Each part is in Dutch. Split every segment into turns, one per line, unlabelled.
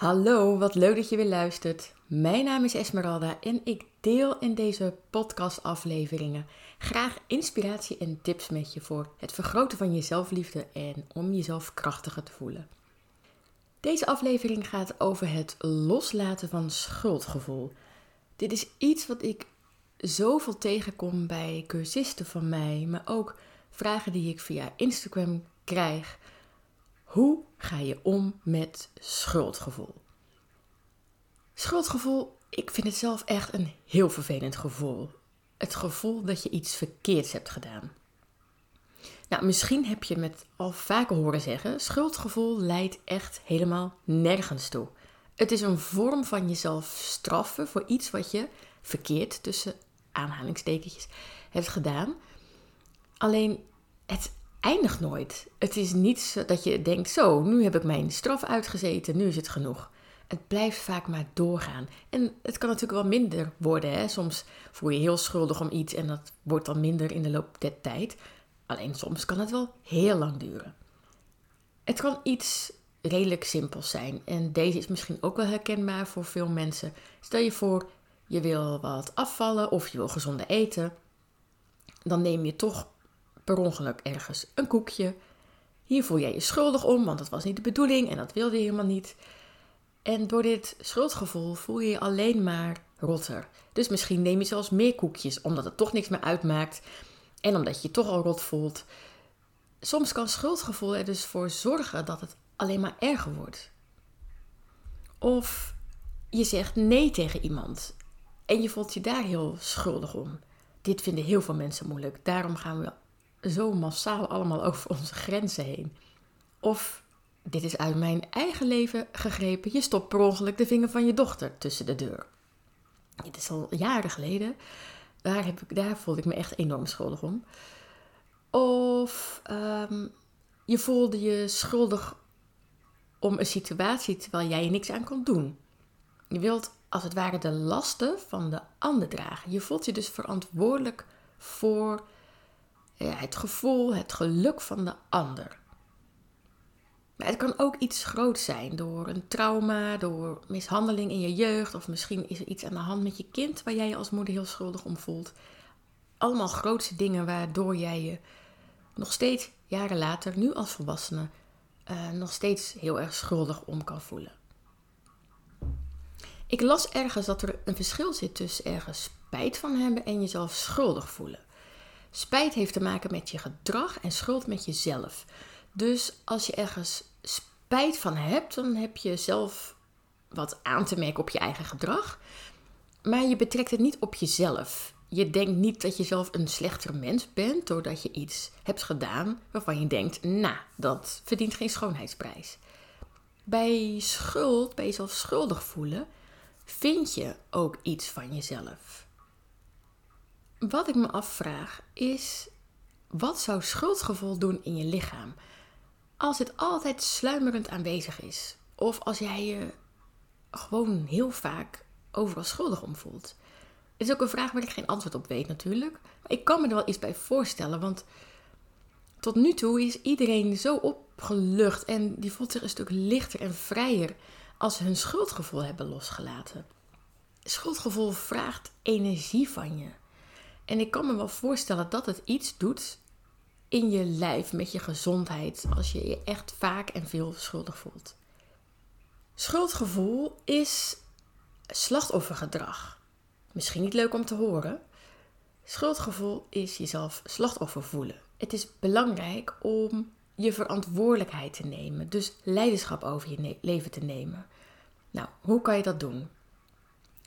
Hallo, wat leuk dat je weer luistert. Mijn naam is Esmeralda en ik deel in deze podcastafleveringen graag inspiratie en tips met je voor het vergroten van je zelfliefde en om jezelf krachtiger te voelen. Deze aflevering gaat over het loslaten van schuldgevoel. Dit is iets wat ik zoveel tegenkom bij cursisten van mij, maar ook vragen die ik via Instagram krijg. Hoe ga je om met schuldgevoel? Schuldgevoel, ik vind het zelf echt een heel vervelend gevoel. Het gevoel dat je iets verkeerds hebt gedaan. Nou, misschien heb je met al vaker horen zeggen: schuldgevoel leidt echt helemaal nergens toe. Het is een vorm van jezelf straffen voor iets wat je verkeerd tussen aanhalingstekentjes hebt gedaan. Alleen het eindigt nooit. Het is niet dat je denkt: zo, nu heb ik mijn straf uitgezeten, nu is het genoeg. Het blijft vaak maar doorgaan. En het kan natuurlijk wel minder worden. Hè? Soms voel je heel schuldig om iets en dat wordt dan minder in de loop der tijd. Alleen soms kan het wel heel lang duren. Het kan iets redelijk simpels zijn. En deze is misschien ook wel herkenbaar voor veel mensen. Stel je voor, je wil wat afvallen of je wil gezonder eten. Dan neem je toch per ongeluk ergens een koekje. Hier voel jij je schuldig om, want dat was niet de bedoeling en dat wilde je helemaal niet. En door dit schuldgevoel voel je je alleen maar rotter. Dus misschien neem je zelfs meer koekjes, omdat het toch niks meer uitmaakt en omdat je je toch al rot voelt. Soms kan schuldgevoel er dus voor zorgen dat het alleen maar erger wordt. Of je zegt nee tegen iemand en je voelt je daar heel schuldig om. Dit vinden heel veel mensen moeilijk. Daarom gaan we zo massaal allemaal over onze grenzen heen. Of dit is uit mijn eigen leven gegrepen. Je stopt per ongeluk de vinger van je dochter tussen de deur. Dit is al jaren geleden. Daar, heb ik, daar voelde ik me echt enorm schuldig om. Of ehm, je voelde je schuldig om een situatie terwijl jij er niks aan kon doen. Je wilt als het ware de lasten van de ander dragen. Je voelt je dus verantwoordelijk voor het gevoel, het geluk van de ander. Maar het kan ook iets groots zijn door een trauma, door mishandeling in je jeugd, of misschien is er iets aan de hand met je kind waar jij je als moeder heel schuldig om voelt. Allemaal grootste dingen waardoor jij je nog steeds jaren later, nu als volwassene, uh, nog steeds heel erg schuldig om kan voelen. Ik las ergens dat er een verschil zit tussen ergens spijt van hebben en jezelf schuldig voelen. Spijt heeft te maken met je gedrag en schuld met jezelf. Dus als je ergens spijt van hebt, dan heb je zelf wat aan te merken op je eigen gedrag. Maar je betrekt het niet op jezelf. Je denkt niet dat je zelf een slechter mens bent doordat je iets hebt gedaan waarvan je denkt, nou, dat verdient geen schoonheidsprijs. Bij schuld, bij jezelf schuldig voelen, vind je ook iets van jezelf. Wat ik me afvraag is, wat zou schuldgevoel doen in je lichaam? als het altijd sluimerend aanwezig is. Of als jij je gewoon heel vaak overal schuldig om voelt. Het is ook een vraag waar ik geen antwoord op weet natuurlijk. Maar ik kan me er wel iets bij voorstellen. Want tot nu toe is iedereen zo opgelucht. En die voelt zich een stuk lichter en vrijer als ze hun schuldgevoel hebben losgelaten. Schuldgevoel vraagt energie van je. En ik kan me wel voorstellen dat het iets doet in je lijf, met je gezondheid, als je je echt vaak en veel schuldig voelt. Schuldgevoel is slachtoffergedrag. Misschien niet leuk om te horen. Schuldgevoel is jezelf slachtoffer voelen. Het is belangrijk om je verantwoordelijkheid te nemen, dus leiderschap over je leven te nemen. Nou, hoe kan je dat doen?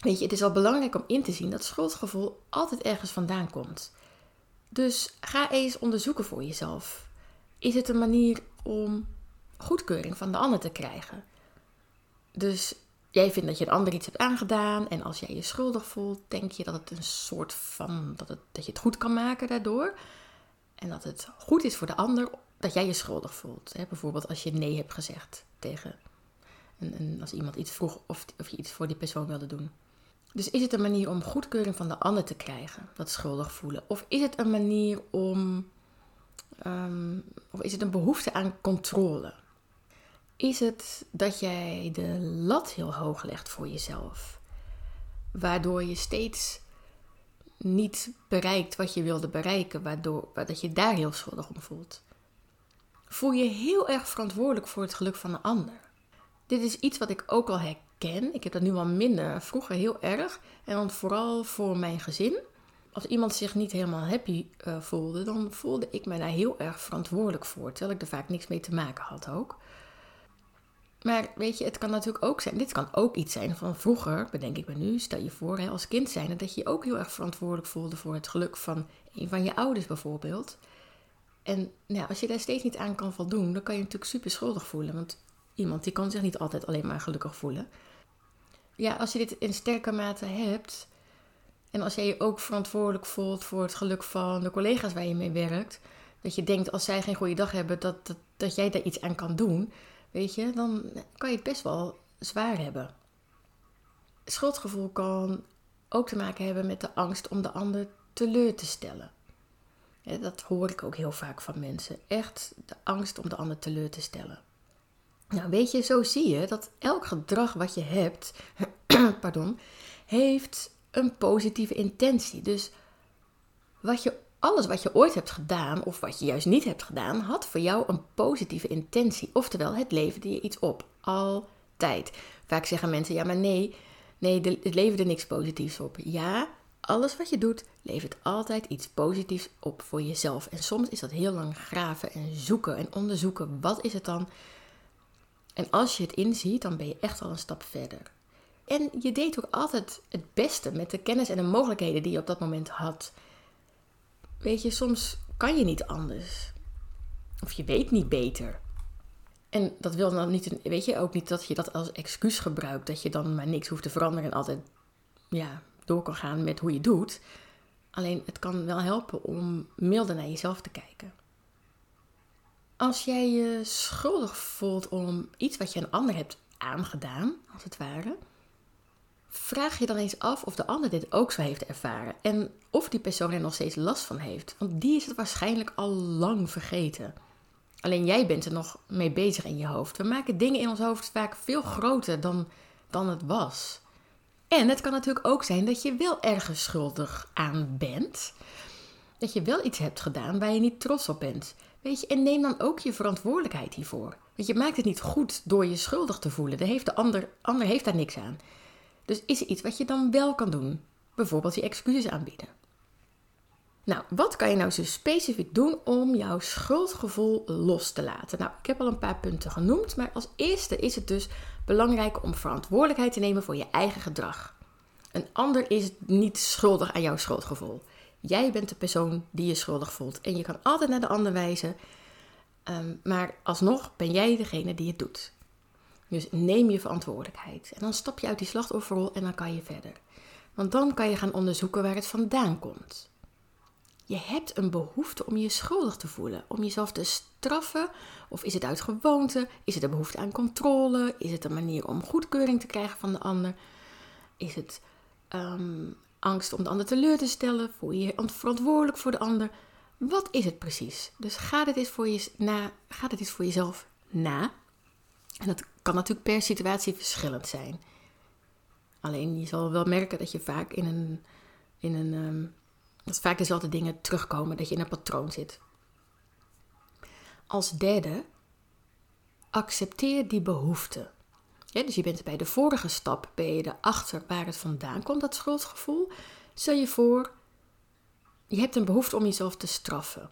Weet je, het is al belangrijk om in te zien dat schuldgevoel altijd ergens vandaan komt. Dus ga eens onderzoeken voor jezelf. Is het een manier om goedkeuring van de ander te krijgen? Dus jij vindt dat je een ander iets hebt aangedaan en als jij je schuldig voelt, denk je dat het een soort van dat, het, dat je het goed kan maken daardoor. En dat het goed is voor de ander dat jij je schuldig voelt. Bijvoorbeeld als je nee hebt gezegd tegen een, een, als iemand iets vroeg of, of je iets voor die persoon wilde doen. Dus is het een manier om goedkeuring van de ander te krijgen, dat schuldig voelen? Of is het een manier om, um, of is het een behoefte aan controle? Is het dat jij de lat heel hoog legt voor jezelf? Waardoor je steeds niet bereikt wat je wilde bereiken, waardoor dat je daar heel schuldig om voelt. Voel je heel erg verantwoordelijk voor het geluk van een ander. Dit is iets wat ik ook al Ik heb dat nu wel minder, vroeger heel erg. En vooral voor mijn gezin. Als iemand zich niet helemaal happy uh, voelde, dan voelde ik me daar heel erg verantwoordelijk voor. Terwijl ik er vaak niks mee te maken had ook. Maar weet je, het kan natuurlijk ook zijn, dit kan ook iets zijn van vroeger, bedenk ik me nu, stel je voor hè, als kind zijn, dat je je ook heel erg verantwoordelijk voelde voor het geluk van een van je ouders bijvoorbeeld. En nou, als je daar steeds niet aan kan voldoen, dan kan je, je natuurlijk super schuldig voelen, want iemand die kan zich niet altijd alleen maar gelukkig voelen. Ja, als je dit in sterke mate hebt, en als jij je ook verantwoordelijk voelt voor het geluk van de collega's waar je mee werkt, dat je denkt als zij geen goede dag hebben, dat, dat, dat jij daar iets aan kan doen weet je, dan kan je het best wel zwaar hebben. Schuldgevoel kan ook te maken hebben met de angst om de ander teleur te stellen. dat hoor ik ook heel vaak van mensen. Echt de angst om de ander teleur te stellen. Nou, weet je, zo zie je dat elk gedrag wat je hebt, pardon, heeft een positieve intentie. Dus wat je alles wat je ooit hebt gedaan, of wat je juist niet hebt gedaan, had voor jou een positieve intentie. Oftewel, het leverde je iets op. Altijd. Vaak zeggen mensen, ja maar nee, nee, het leverde niks positiefs op. Ja, alles wat je doet, levert altijd iets positiefs op voor jezelf. En soms is dat heel lang graven en zoeken en onderzoeken. Wat is het dan? En als je het inziet, dan ben je echt al een stap verder. En je deed ook altijd het beste met de kennis en de mogelijkheden die je op dat moment had. Weet je, soms kan je niet anders. Of je weet niet beter. En dat wil dan niet, weet je, ook niet dat je dat als excuus gebruikt. Dat je dan maar niks hoeft te veranderen en altijd ja, door kan gaan met hoe je doet. Alleen het kan wel helpen om milder naar jezelf te kijken. Als jij je schuldig voelt om iets wat je een ander hebt aangedaan, als het ware, vraag je dan eens af of de ander dit ook zo heeft ervaren. En of die persoon er nog steeds last van heeft. Want die is het waarschijnlijk al lang vergeten. Alleen jij bent er nog mee bezig in je hoofd. We maken dingen in ons hoofd vaak veel groter dan, dan het was. En het kan natuurlijk ook zijn dat je wel ergens schuldig aan bent. Dat je wel iets hebt gedaan waar je niet trots op bent. Weet je, en neem dan ook je verantwoordelijkheid hiervoor. Want je maakt het niet goed door je schuldig te voelen. De heeft de ander, ander heeft daar niks aan. Dus is er iets wat je dan wel kan doen? Bijvoorbeeld je excuses aanbieden. Nou, wat kan je nou zo specifiek doen om jouw schuldgevoel los te laten? Nou, ik heb al een paar punten genoemd, maar als eerste is het dus belangrijk om verantwoordelijkheid te nemen voor je eigen gedrag. Een ander is niet schuldig aan jouw schuldgevoel. Jij bent de persoon die je schuldig voelt en je kan altijd naar de ander wijzen, um, maar alsnog ben jij degene die het doet. Dus neem je verantwoordelijkheid. En dan stap je uit die slachtofferrol en dan kan je verder. Want dan kan je gaan onderzoeken waar het vandaan komt. Je hebt een behoefte om je schuldig te voelen, om jezelf te straffen. Of is het uit gewoonte? Is het een behoefte aan controle? Is het een manier om goedkeuring te krijgen van de ander? Is het ehm, angst om de ander teleur te stellen? Voel je je verantwoordelijk voor de ander? Wat is het precies? Dus ga dit eens voor, je, na, ga dit voor jezelf na. En dat kan natuurlijk per situatie verschillend zijn. Alleen je zal wel merken dat je vaak in een. In een um, dat vaak dezelfde dingen terugkomen, dat je in een patroon zit. Als derde, accepteer die behoefte. Ja, dus je bent bij de vorige stap, ben je erachter waar het vandaan komt, dat schuldgevoel. Stel je voor, je hebt een behoefte om jezelf te straffen.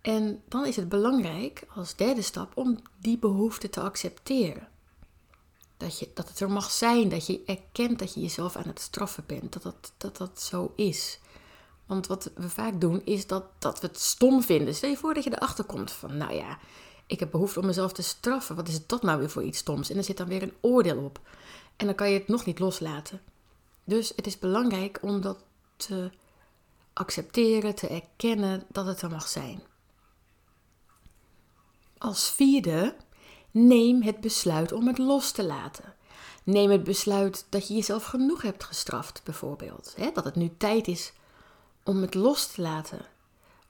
En dan is het belangrijk als derde stap om die behoefte te accepteren. Dat, je, dat het er mag zijn, dat je erkent dat je jezelf aan het straffen bent, dat dat, dat, dat zo is. Want wat we vaak doen is dat, dat we het stom vinden. Stel je voor dat je erachter komt van, nou ja, ik heb behoefte om mezelf te straffen. Wat is dat nou weer voor iets stoms? En er zit dan weer een oordeel op. En dan kan je het nog niet loslaten. Dus het is belangrijk om dat te accepteren, te erkennen dat het er mag zijn. Als vierde, neem het besluit om het los te laten. Neem het besluit dat je jezelf genoeg hebt gestraft, bijvoorbeeld. Dat het nu tijd is om het los te laten.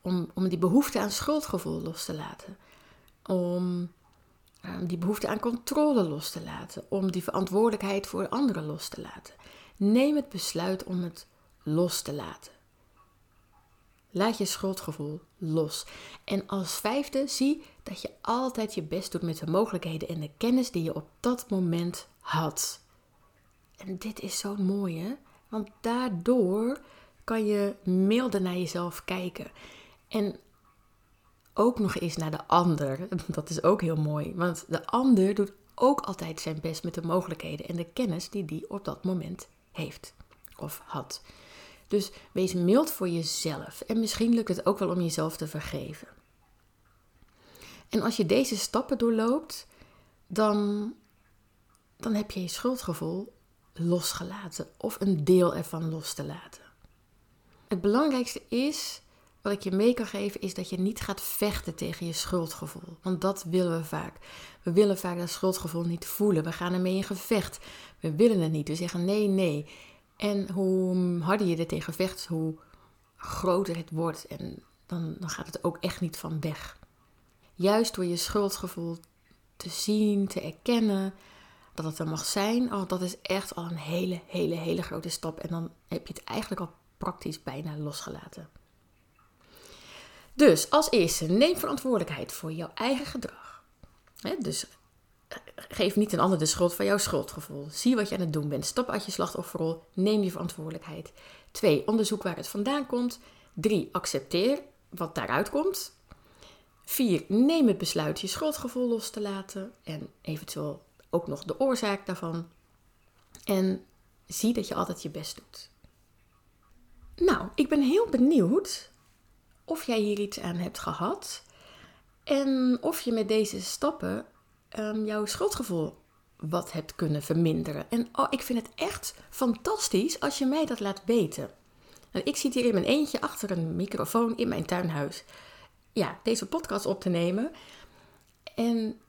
Om, om die behoefte aan schuldgevoel los te laten. Om ehm, die behoefte aan controle los te laten, om die verantwoordelijkheid voor anderen los te laten. Neem het besluit om het los te laten. Laat je schuldgevoel los. En als vijfde, zie dat je altijd je best doet met de mogelijkheden en de kennis die je op dat moment had. En dit is zo mooi, hè? Want daardoor kan je milder naar jezelf kijken. En ook nog eens naar de ander. Dat is ook heel mooi. Want de ander doet ook altijd zijn best met de mogelijkheden en de kennis die die op dat moment heeft of had. Dus wees mild voor jezelf. En misschien lukt het ook wel om jezelf te vergeven. En als je deze stappen doorloopt, dan, dan heb je je schuldgevoel losgelaten of een deel ervan los te laten. Het belangrijkste is, wat ik je mee kan geven, is dat je niet gaat vechten tegen je schuldgevoel. Want dat willen we vaak. We willen vaak dat schuldgevoel niet voelen. We gaan ermee in gevecht. We willen het niet. We zeggen nee, nee. En hoe harder je er tegen vecht, hoe groter het wordt. En dan, dan gaat het ook echt niet van weg. Juist door je schuldgevoel te zien, te erkennen, dat het er mag zijn, oh, dat is echt al een hele, hele, hele grote stap. En dan heb je het eigenlijk al praktisch bijna losgelaten. Dus als eerste, neem verantwoordelijkheid voor jouw eigen gedrag. dus eh, geef niet een ander de schuld van jouw schuldgevoel. Zie wat je aan het doen bent. Stap uit je slachtofferrol. Neem je verantwoordelijkheid. Twee, onderzoek waar het vandaan komt. Drie, accepteer wat daaruit komt. Vier, neem het besluit je schuldgevoel los te laten. En eventueel ook nog de oorzaak daarvan. En zie dat je altijd je best doet. Nou, ik ben heel benieuwd of jij hier iets aan hebt gehad. En of je met deze stappen um, jouw schuldgevoel wat hebt kunnen verminderen. En oh, ik vind het echt fantastisch als je mij dat laat weten. Nou, ik zit hier in mijn eentje achter een microfoon in mijn tuinhuis. Ja, deze podcast op te nemen. En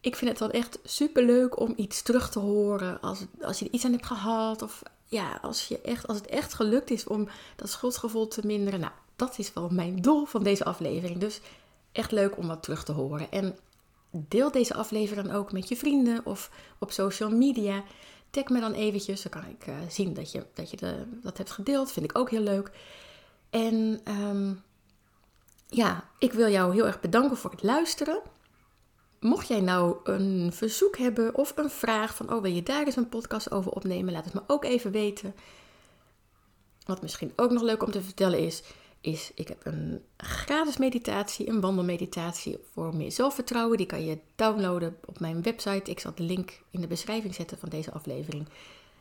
ik vind het dan echt super leuk om iets terug te horen als, als je er iets aan hebt gehad. Of ja, als, je echt, als het echt gelukt is om dat schuldgevoel te minderen. Nou, dat is wel mijn doel van deze aflevering. Dus echt leuk om wat terug te horen. En deel deze aflevering dan ook met je vrienden of op social media. Tag me dan eventjes, dan kan ik uh, zien dat je, dat, je dat hebt gedeeld. Vind ik ook heel leuk. En um, ja, ik wil jou heel erg bedanken voor het luisteren. Mocht jij nou een verzoek hebben of een vraag van, oh wil je daar eens een podcast over opnemen, laat het me ook even weten. Wat misschien ook nog leuk om te vertellen is, is ik heb een gratis meditatie, een wandelmeditatie voor meer zelfvertrouwen. Die kan je downloaden op mijn website. Ik zal de link in de beschrijving zetten van deze aflevering.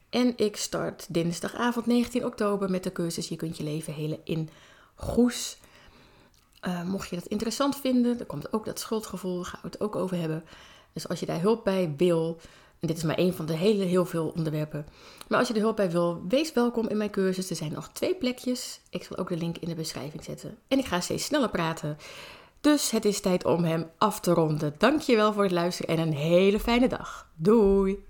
En ik start dinsdagavond 19 oktober met de cursus Je kunt je leven helen in Goes. Uh, mocht je dat interessant vinden, dan komt ook dat schuldgevoel, gaan we het ook over hebben. Dus als je daar hulp bij wil, en dit is maar één van de hele heel veel onderwerpen. Maar als je er hulp bij wil, wees welkom in mijn cursus. Er zijn nog twee plekjes. Ik zal ook de link in de beschrijving zetten. En ik ga steeds sneller praten. Dus het is tijd om hem af te ronden. Dankjewel voor het luisteren en een hele fijne dag. Doei!